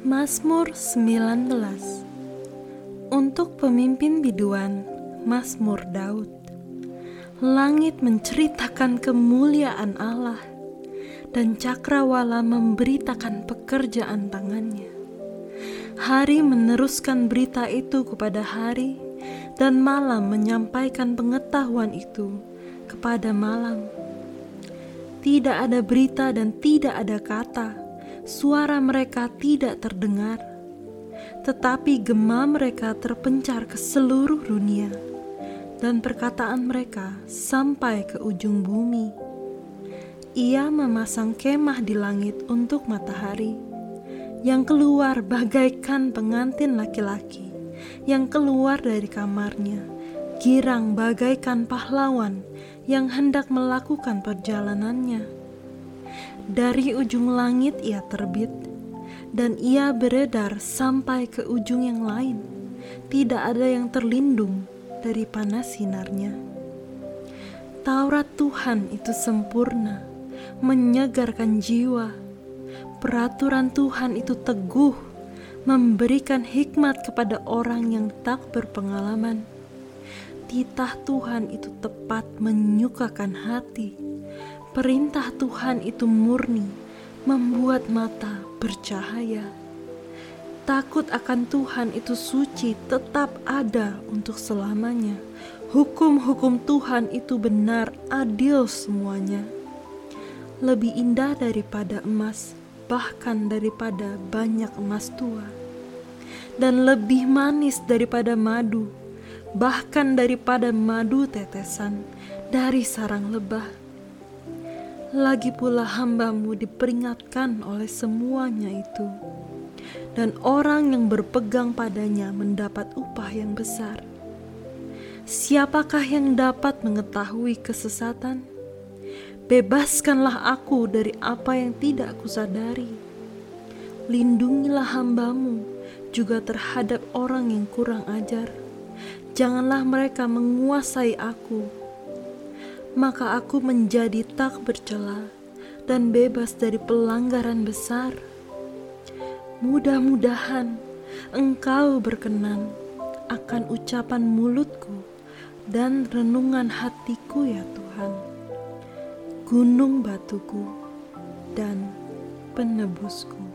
Mazmur 19 Untuk pemimpin biduan Mazmur Daud Langit menceritakan kemuliaan Allah dan cakrawala memberitakan pekerjaan tangannya. Hari meneruskan berita itu kepada hari dan malam menyampaikan pengetahuan itu kepada malam. Tidak ada berita dan tidak ada kata, suara mereka tidak terdengar, tetapi gema mereka terpencar ke seluruh dunia dan perkataan mereka sampai ke ujung bumi. Ia memasang kemah di langit untuk matahari, yang keluar bagaikan pengantin laki-laki, yang keluar dari kamarnya, girang bagaikan pahlawan yang hendak melakukan perjalanannya. Dari ujung langit ia terbit, dan ia beredar sampai ke ujung yang lain. Tidak ada yang terlindung dari panas sinarnya. Taurat Tuhan itu sempurna, menyegarkan jiwa. Peraturan Tuhan itu teguh, memberikan hikmat kepada orang yang tak berpengalaman. Titah Tuhan itu tepat menyukakan hati. Perintah Tuhan itu murni, membuat mata bercahaya takut akan Tuhan itu suci tetap ada untuk selamanya. Hukum-hukum Tuhan itu benar, adil semuanya. Lebih indah daripada emas, bahkan daripada banyak emas tua. Dan lebih manis daripada madu, bahkan daripada madu tetesan dari sarang lebah. Lagi pula hambamu diperingatkan oleh semuanya itu dan orang yang berpegang padanya mendapat upah yang besar. Siapakah yang dapat mengetahui kesesatan? Bebaskanlah aku dari apa yang tidak kusadari. Lindungilah hambamu juga terhadap orang yang kurang ajar. Janganlah mereka menguasai aku. Maka aku menjadi tak bercela dan bebas dari pelanggaran besar Mudah-mudahan engkau berkenan akan ucapan mulutku dan renungan hatiku ya Tuhan. Gunung batuku dan penebusku.